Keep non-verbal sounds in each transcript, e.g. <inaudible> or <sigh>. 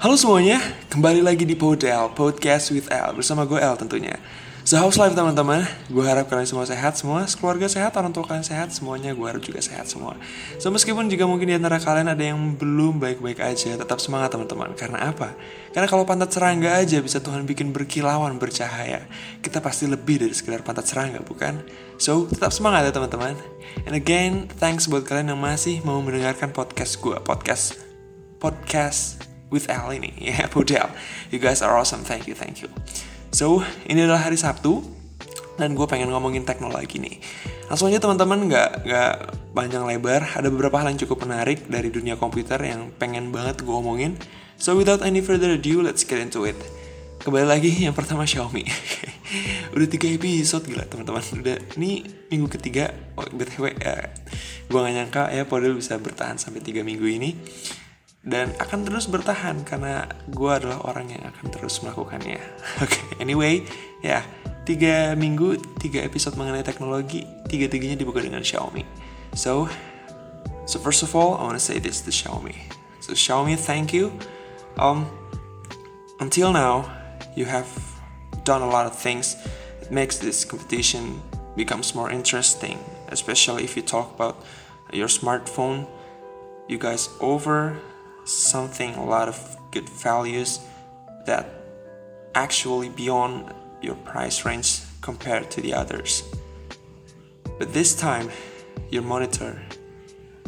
Halo semuanya, kembali lagi di Podel, Podcast with L Bersama gue L tentunya. So how's life teman-teman? Gue harap kalian semua sehat semua Keluarga sehat, orang tua kalian sehat Semuanya gue harap juga sehat semua. So meskipun juga mungkin di antara kalian ada yang belum baik-baik aja Tetap semangat teman-teman. Karena apa? Karena kalau pantat serangga aja bisa Tuhan bikin berkilauan, bercahaya. Kita pasti lebih dari sekedar pantat serangga, bukan? So, tetap semangat ya teman-teman. And again, thanks buat kalian yang masih mau mendengarkan podcast gue. Podcast. Podcast with Al ini. <laughs> Ya Budel you guys are awesome. Thank you thank you. So ini adalah hari Sabtu dan gue pengen ngomongin teknologi nih. Langsung aja teman-teman nggak nggak panjang lebar. Ada beberapa hal yang cukup menarik dari dunia komputer yang pengen banget gue omongin. So without any further ado let's get into it. Kembali lagi yang pertama Xiaomi. <laughs> Udah tiga episode gila teman-teman. Udah ini minggu ketiga oh, btw ya, gue gak nyangka ya Podel bisa bertahan sampai tiga minggu ini dan akan terus bertahan karena gue adalah orang yang akan terus melakukannya. <laughs> Oke, okay, anyway, ya tiga minggu tiga episode mengenai teknologi, tiga tiganya dibuka dengan Xiaomi. So, so first of all, I wanna say this to Xiaomi. So Xiaomi, thank you. Um, until now, you have done a lot of things that makes this competition becomes more interesting, especially if you talk about your smartphone. You guys over something a lot of good values that actually beyond your price range compared to the others. But this time, your monitor,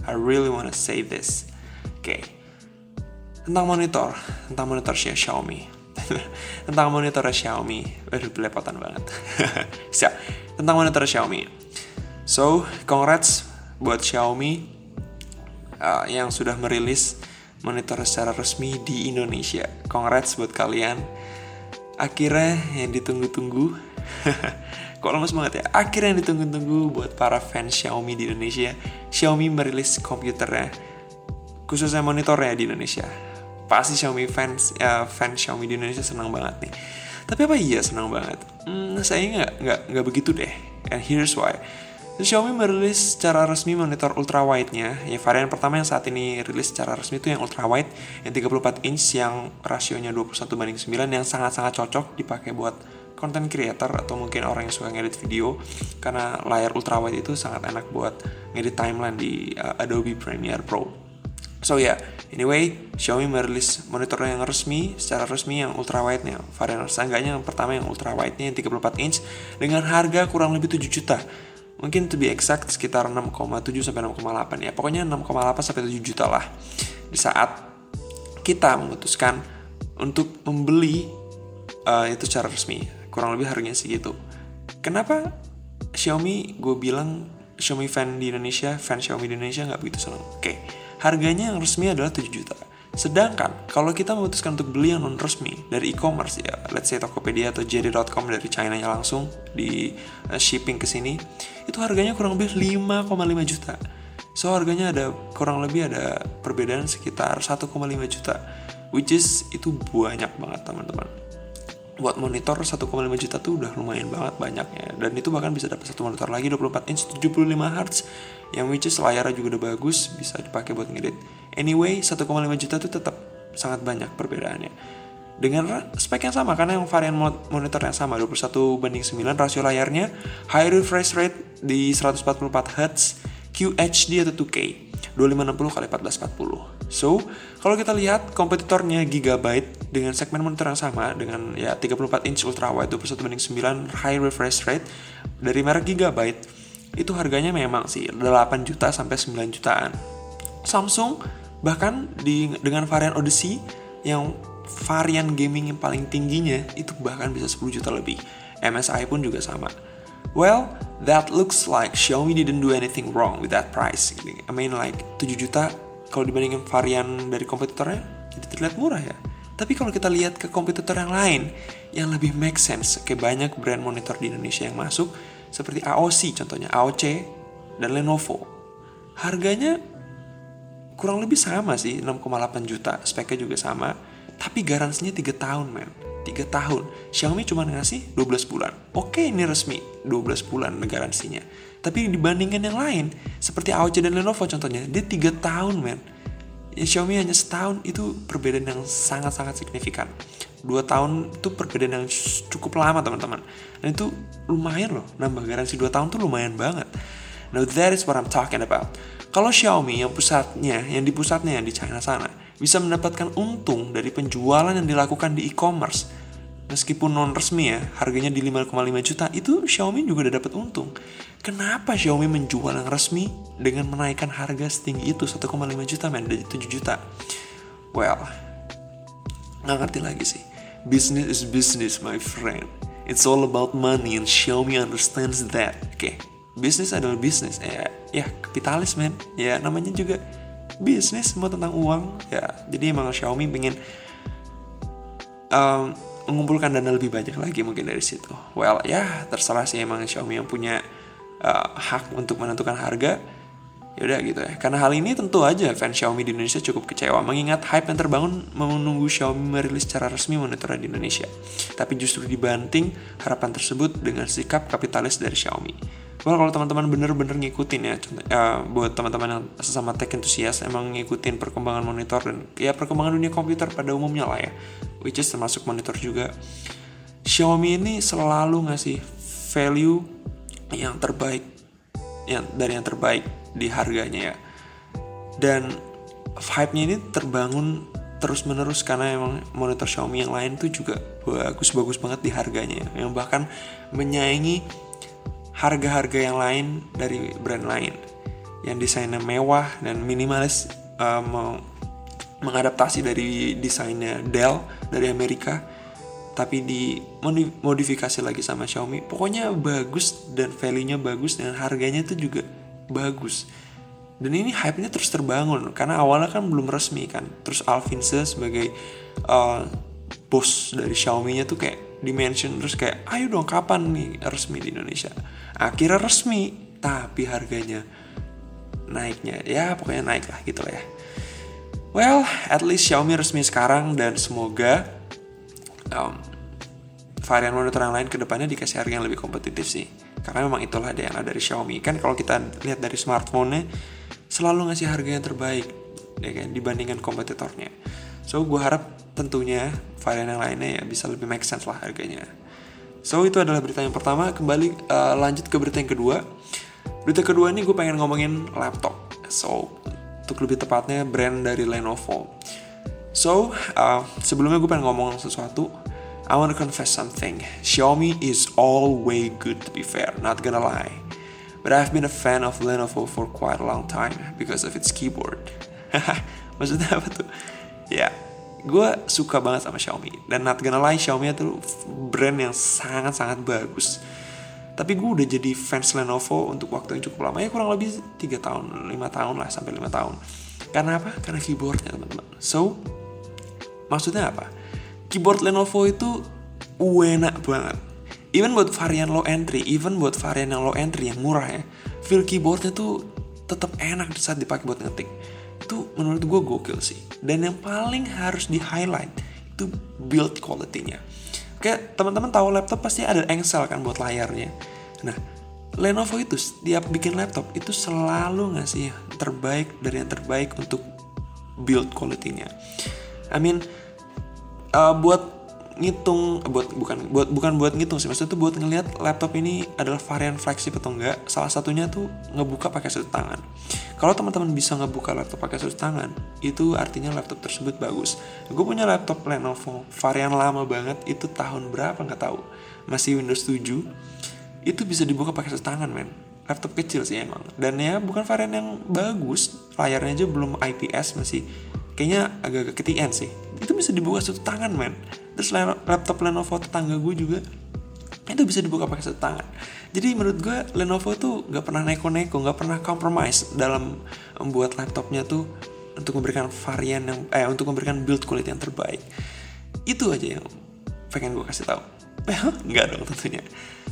I really want to say this. Okay. Tentang monitor, tentang monitor Xiaomi. <laughs> tentang monitor Xiaomi. Aduh, belepotan banget. <laughs> Siap. Tentang monitor Xiaomi. So, congrats buat Xiaomi uh, yang sudah merilis monitor secara resmi di Indonesia. Congrats buat kalian. Akhirnya yang ditunggu-tunggu. <laughs> Kok lemes banget ya? Akhirnya yang ditunggu-tunggu buat para fans Xiaomi di Indonesia. Xiaomi merilis komputernya, khususnya monitornya di Indonesia. Pasti Xiaomi fans, ya fans Xiaomi di Indonesia senang banget nih. Tapi apa iya senang banget? Hmm, saya nggak nggak begitu deh. And here's why Xiaomi merilis secara resmi monitor ultrawide-nya. Ya varian pertama yang saat ini rilis secara resmi itu yang ultrawide yang 34 inch yang rasionya 21 banding 9 yang sangat-sangat cocok dipakai buat content creator atau mungkin orang yang suka ngedit video karena layar ultrawide itu sangat enak buat ngedit timeline di uh, Adobe Premiere Pro. So ya, yeah, anyway, Xiaomi merilis monitor yang resmi, secara resmi yang ultrawide-nya. Varian seenggaknya yang pertama yang ultrawide-nya yang 34 inch dengan harga kurang lebih 7 juta mungkin to be exact sekitar 6,7 sampai 6,8 ya. Pokoknya 6,8 sampai 7 juta lah. Di saat kita memutuskan untuk membeli uh, itu secara resmi. Kurang lebih harganya segitu. Kenapa Xiaomi gue bilang Xiaomi fan di Indonesia fan Xiaomi di Indonesia nggak begitu senang oke harganya yang resmi adalah 7 juta Sedangkan kalau kita memutuskan untuk beli yang non resmi dari e-commerce ya, let's say Tokopedia atau JD.com dari China nya langsung di uh, shipping ke sini, itu harganya kurang lebih 5,5 juta. So harganya ada kurang lebih ada perbedaan sekitar 1,5 juta, which is itu banyak banget teman-teman. Buat monitor 1,5 juta tuh udah lumayan banget banyaknya. Dan itu bahkan bisa dapat satu monitor lagi 24 inch 75 Hz yang which is layarnya juga udah bagus bisa dipakai buat ngedit. Anyway, 1,5 juta itu tetap sangat banyak perbedaannya. Dengan spek yang sama, karena yang varian monitor yang sama, 21 banding 9, rasio layarnya, high refresh rate di 144 Hz, QHD atau 2K, 2560 x 1440. So, kalau kita lihat kompetitornya Gigabyte dengan segmen monitor yang sama dengan ya 34 inch ultra wide 21 banding 9 high refresh rate dari merek Gigabyte itu harganya memang sih 8 juta sampai 9 jutaan. Samsung Bahkan di dengan varian Odyssey yang varian gaming yang paling tingginya itu bahkan bisa 10 juta lebih. MSI pun juga sama. Well, that looks like Xiaomi didn't do anything wrong with that price. I mean like 7 juta kalau dibandingin varian dari kompetitornya jadi terlihat murah ya. Tapi kalau kita lihat ke kompetitor yang lain yang lebih make sense, kayak banyak brand monitor di Indonesia yang masuk seperti AOC contohnya, AOC dan Lenovo. Harganya kurang lebih sama sih 6,8 juta speknya juga sama tapi garansinya 3 tahun men 3 tahun. Xiaomi cuma ngasih 12 bulan. Oke ini resmi 12 bulan garansinya. Tapi dibandingkan yang lain seperti AOC dan Lenovo contohnya dia 3 tahun men. Ya Xiaomi hanya setahun itu perbedaan yang sangat-sangat signifikan. Dua tahun itu perbedaan yang cukup lama teman-teman. Dan itu lumayan loh nambah garansi dua tahun tuh lumayan banget. Now that is what I'm talking about. Kalau Xiaomi yang pusatnya yang di pusatnya yang di China sana bisa mendapatkan untung dari penjualan yang dilakukan di e-commerce meskipun non resmi ya harganya di 5,5 juta itu Xiaomi juga udah dapat untung kenapa Xiaomi menjual yang resmi dengan menaikkan harga setinggi itu 1,5 juta men dari 7 juta well nggak ngerti lagi sih Business is business, my friend. It's all about money and Xiaomi understands that. Oke, okay. bisnis adalah bisnis. Ya, ya kapitalis, man. Ya, namanya juga bisnis, semua tentang uang. Ya, jadi emang Xiaomi pengen um, mengumpulkan dana lebih banyak lagi mungkin dari situ. Well, ya terserah sih emang Xiaomi yang punya uh, hak untuk menentukan harga ya udah gitu ya karena hal ini tentu aja fans Xiaomi di Indonesia cukup kecewa mengingat hype yang terbangun menunggu Xiaomi merilis secara resmi monitor di Indonesia tapi justru dibanting harapan tersebut dengan sikap kapitalis dari Xiaomi Well, kalau teman-teman bener-bener ngikutin ya, contoh, ya buat teman-teman yang sesama tech enthusiast emang ngikutin perkembangan monitor dan ya perkembangan dunia komputer pada umumnya lah ya, which is termasuk monitor juga. Xiaomi ini selalu ngasih value yang terbaik, yang dari yang terbaik di harganya ya dan vibe-nya ini terbangun terus menerus karena emang monitor Xiaomi yang lain tuh juga bagus-bagus banget di harganya ya. yang bahkan menyaingi harga-harga yang lain dari brand lain. Yang desainnya mewah dan minimalis um, mengadaptasi dari desainnya Dell dari Amerika tapi di modifikasi lagi sama Xiaomi. Pokoknya bagus dan value-nya bagus dan harganya itu juga bagus. Dan ini hype-nya terus terbangun karena awalnya kan belum resmi kan. Terus Alvinse sebagai uh, bos dari Xiaomi-nya tuh kayak dimention terus kayak ayo dong kapan nih resmi di Indonesia akhirnya resmi tapi harganya naiknya ya pokoknya naik lah gitu lah ya. Well at least Xiaomi resmi sekarang dan semoga um, varian monitor yang lain ke depannya dikasih harga yang lebih kompetitif sih. Karena memang itulah yang ada dari Xiaomi. Kan kalau kita lihat dari smartphone-nya selalu ngasih harga yang terbaik ya kan dibandingkan kompetitornya. So gue harap tentunya varian yang lainnya ya bisa lebih make sense lah harganya so itu adalah berita yang pertama kembali uh, lanjut ke berita yang kedua berita kedua ini gue pengen ngomongin laptop so untuk lebih tepatnya brand dari Lenovo so uh, sebelumnya gue pengen ngomong sesuatu I want to confess something. Xiaomi is always good to be fair, not gonna lie. But I've been a fan of Lenovo for quite a long time because of its keyboard. <laughs> Maksudnya apa tuh? Ya, gue suka banget sama Xiaomi. Dan not gonna lie, Xiaomi itu brand yang sangat-sangat bagus. Tapi gue udah jadi fans Lenovo untuk waktu yang cukup lama ya kurang lebih 3 tahun, 5 tahun lah sampai 5 tahun. Karena apa? Karena keyboardnya teman-teman. So, maksudnya apa? keyboard Lenovo itu enak banget. Even buat varian low entry, even buat varian yang low entry yang murah ya, feel keyboardnya tuh tetap enak saat dipakai buat ngetik. Itu menurut gue gokil sih. Dan yang paling harus di highlight itu build quality-nya. Kayak teman-teman tahu laptop pasti ada engsel kan buat layarnya. Nah, Lenovo itu setiap bikin laptop itu selalu ngasih terbaik dari yang terbaik untuk build quality-nya. I mean, uh, buat ngitung buat bukan buat bukan buat ngitung sih maksudnya tuh buat ngelihat laptop ini adalah varian flagship atau enggak salah satunya tuh ngebuka pakai satu tangan. Kalau teman-teman bisa ngebuka laptop pakai satu tangan itu artinya laptop tersebut bagus. Gue punya laptop Lenovo varian lama banget itu tahun berapa nggak tahu. Masih Windows 7 itu bisa dibuka pakai satu tangan men. Laptop kecil sih emang. Dan ya bukan varian yang bagus layarnya aja belum IPS masih kayaknya agak-agak ketian sih. Itu bisa dibuka satu tangan men terus laptop Lenovo tetangga gue juga itu bisa dibuka pakai satu tangan jadi menurut gue Lenovo tuh nggak pernah neko-neko nggak pernah compromise dalam membuat laptopnya tuh untuk memberikan varian yang eh untuk memberikan build quality yang terbaik itu aja yang pengen gue kasih tahu <laughs> nggak dong tentunya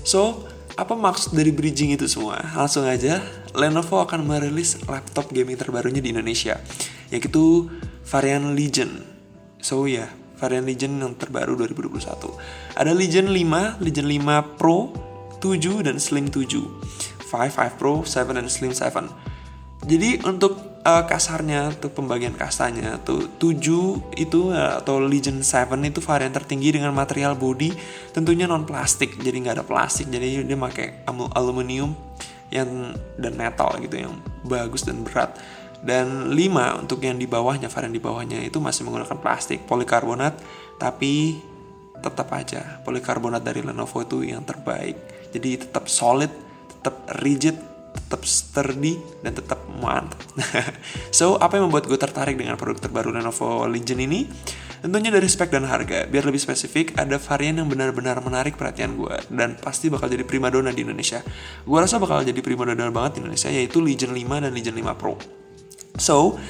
so apa maksud dari bridging itu semua? Langsung aja, Lenovo akan merilis laptop gaming terbarunya di Indonesia, yaitu varian Legion. So ya, yeah, varian Legion yang terbaru 2021. Ada Legion 5, Legion 5 Pro, 7 dan Slim 7. 5, 5 Pro, 7 dan Slim 7. Jadi untuk uh, kasarnya tuh pembagian kastanya tuh 7 itu uh, atau Legion 7 itu varian tertinggi dengan material body tentunya non plastik jadi nggak ada plastik jadi dia pakai aluminium yang dan metal gitu yang bagus dan berat dan 5 untuk yang di bawahnya varian di bawahnya itu masih menggunakan plastik polikarbonat tapi tetap aja polikarbonat dari Lenovo itu yang terbaik. Jadi tetap solid tetap rigid tetap sturdy dan tetap mantap. <laughs> So apa yang membuat gue tertarik dengan produk terbaru Lenovo Legion ini? Tentunya dari spek dan harga. Biar lebih spesifik ada varian yang benar-benar menarik perhatian gue dan pasti bakal jadi primadona di Indonesia. Gue rasa bakal jadi primadona banget di Indonesia yaitu Legion 5 dan Legion 5 Pro so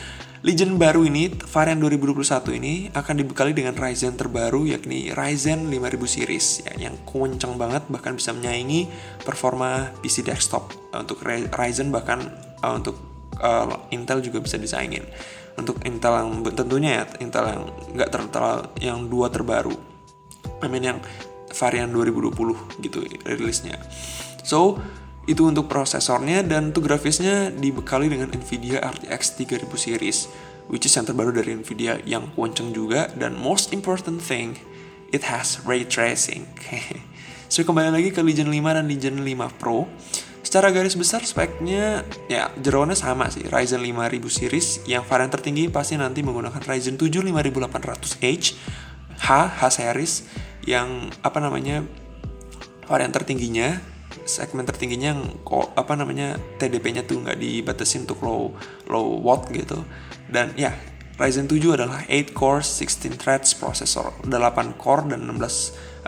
Legion baru ini, varian 2021 ini akan dibekali dengan Ryzen terbaru yakni Ryzen 5000 series ya, yang kencang banget bahkan bisa menyaingi performa PC desktop. Untuk Ryzen bahkan uh, untuk uh, Intel juga bisa disaingin. Untuk Intel yang tentunya ya Intel yang nggak terlalu yang dua terbaru. I mean yang varian 2020 gitu rilisnya. So, itu untuk prosesornya dan untuk grafisnya dibekali dengan Nvidia RTX 3000 series which is yang terbaru dari Nvidia yang kenceng juga dan most important thing it has ray tracing. <laughs> So kembali lagi ke Legion 5 dan Legion 5 Pro. Secara garis besar speknya ya jeroannya sama sih. Ryzen 5000 series yang varian tertinggi pasti nanti menggunakan Ryzen 7 5800H H H series yang apa namanya varian tertingginya segmen tertingginya yang kok apa namanya TDP-nya tuh nggak dibatasin untuk low low watt gitu. Dan ya Ryzen 7 adalah 8 core 16 threads processor 8 core dan 16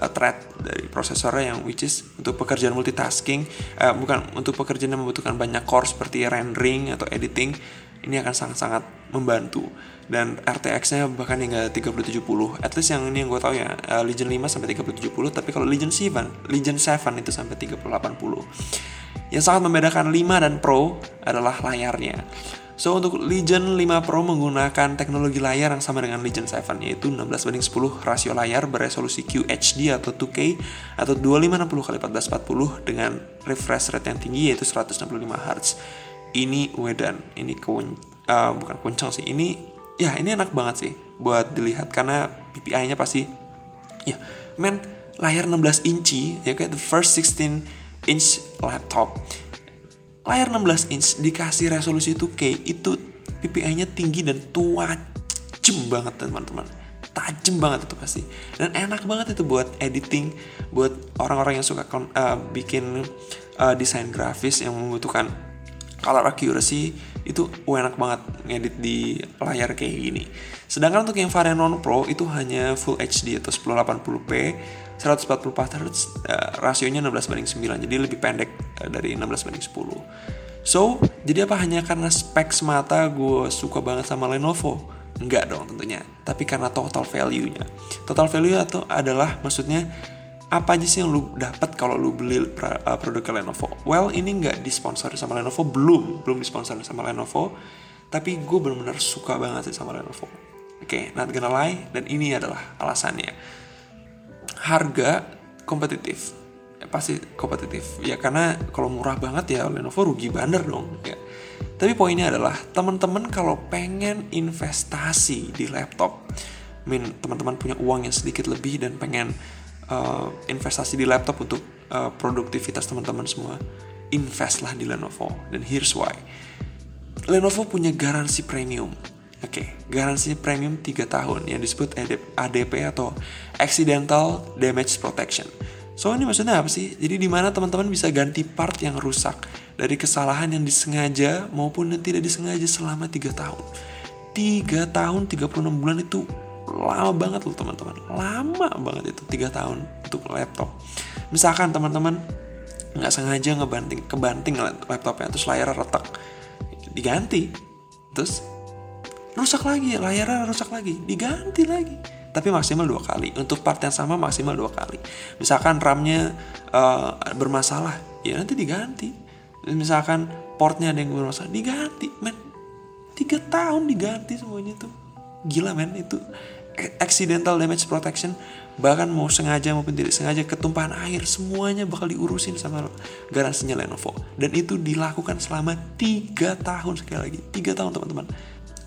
uh, thread dari prosesornya yang which is untuk pekerjaan multitasking. Uh, bukan untuk pekerjaan yang membutuhkan banyak core seperti rendering atau editing ini akan sangat-sangat membantu. Dan RTX-nya bahkan hingga 3070 at least yang ini yang gue tahu ya uh, Legion 5 sampai 3070 tapi kalau Legion 7 Legion 7 itu sampai 3080 yang sangat membedakan 5 dan Pro adalah layarnya. So untuk Legion 5 Pro menggunakan teknologi layar yang sama dengan Legion 7 yaitu 16 banding 10 rasio layar beresolusi QHD atau 2K atau 2560x1440 dengan refresh rate yang tinggi yaitu 165 Hz. Ini wedan, ini kun, uh, bukan kuncang sih, ini ya ini enak banget sih buat dilihat karena PPI-nya pasti ya men layar 16 inci ya kayak the first 16 inch laptop. Layar 16 inch dikasih resolusi 2K itu PPI-nya tinggi dan tajam banget teman-teman. Tajam banget itu pasti. Dan enak banget itu buat editing buat orang-orang yang suka uh, bikin uh, desain grafis yang membutuhkan color accuracy itu enak banget ngedit di layar kayak gini. Sedangkan untuk yang varian non pro itu hanya full HD atau 1080p 144 Hz uh, rasionya 16 banding 9 jadi lebih pendek uh, dari 16 banding 10. So, jadi apa hanya karena spek semata gue suka banget sama Lenovo? Enggak dong tentunya, tapi karena total value-nya. Total value atau adalah maksudnya apa aja sih yang lu dapat kalau lu beli uh, produk Lenovo? Well, ini nggak disponsori sama Lenovo, belum, belum disponsori sama Lenovo, tapi gue benar-benar suka banget sih sama Lenovo. Oke, okay, not gonna lie, dan ini adalah alasannya. Harga kompetitif, ya, pasti kompetitif. Ya karena kalau murah banget ya Lenovo rugi banget dong. Ya. Tapi poinnya adalah teman-teman kalau pengen investasi di laptop, min teman-teman punya uang yang sedikit lebih dan pengen uh, investasi di laptop untuk uh, produktivitas teman-teman semua, investlah di Lenovo. Dan here's why. Lenovo punya garansi premium. Oke, okay, garansi premium 3 tahun yang disebut ADP atau Accidental Damage Protection. So ini maksudnya apa sih? Jadi di mana teman-teman bisa ganti part yang rusak dari kesalahan yang disengaja maupun yang tidak disengaja selama 3 tahun. 3 tahun 36 bulan itu lama banget loh teman-teman. Lama banget itu tiga tahun untuk laptop. Misalkan teman-teman nggak sengaja ngebanting kebanting laptopnya terus layarnya retak diganti terus rusak lagi layarnya rusak lagi diganti lagi. Tapi maksimal dua kali untuk part yang sama maksimal dua kali. Misalkan RAM-nya uh, bermasalah ya nanti diganti. Misalkan portnya ada yang bermasalah diganti men. Tiga tahun diganti semuanya tuh. Gila men itu accidental damage protection bahkan mau sengaja maupun tidak sengaja ketumpahan air semuanya bakal diurusin sama garansinya Lenovo. Dan itu dilakukan selama tiga tahun sekali lagi. Tiga tahun teman-teman.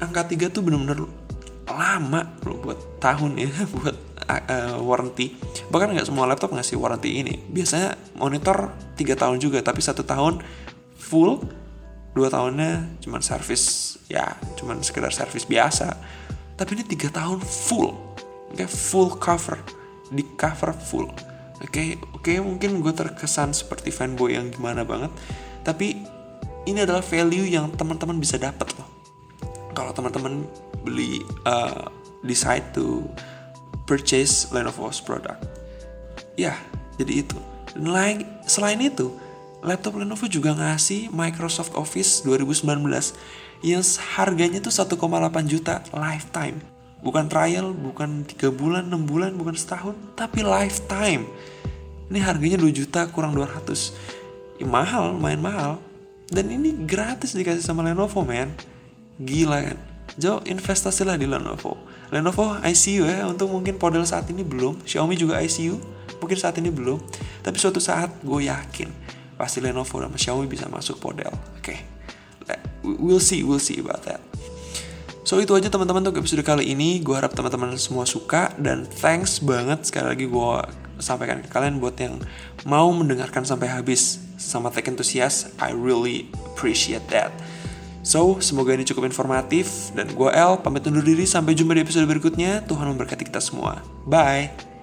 Angka tiga tuh bener-bener lama loh buat tahun ya <laughs> buat uh, warranty. Bahkan nggak semua laptop ngasih warranty ini. Biasanya monitor tiga tahun juga tapi satu tahun full dua tahunnya cuman servis ya cuman sekedar servis biasa tapi ini tiga tahun full. Oke okay, full cover. Di cover full. Oke okay, oke okay, mungkin gue terkesan seperti fanboy yang gimana banget. Tapi ini adalah value yang teman-teman bisa dapat loh. Kalau teman-teman beli uh, decide to purchase Lenovo's product. Ya jadi itu. Dan lain selain itu laptop Lenovo juga ngasih Microsoft Office 2019 yang harganya tuh 1,8 juta lifetime. Bukan trial, bukan 3 bulan, 6 bulan, bukan setahun, tapi lifetime. Ini harganya 2 juta kurang 200. Ya, mahal, main mahal. Dan ini gratis dikasih sama Lenovo, man. Gila kan? Jo, investasilah di Lenovo. Lenovo ICU ya, untuk mungkin model saat ini belum. Xiaomi juga ICU, mungkin saat ini belum. Tapi suatu saat gue yakin pasti Lenovo dan Xiaomi bisa masuk model. Oke. Okay we'll see we'll see about that So itu aja teman-teman untuk episode kali ini. Gue harap teman-teman semua suka dan thanks banget sekali lagi gue sampaikan ke kalian buat yang mau mendengarkan sampai habis sama Tech Enthusiast. I really appreciate that. So, semoga ini cukup informatif dan gue El pamit undur diri sampai jumpa di episode berikutnya. Tuhan memberkati kita semua. Bye.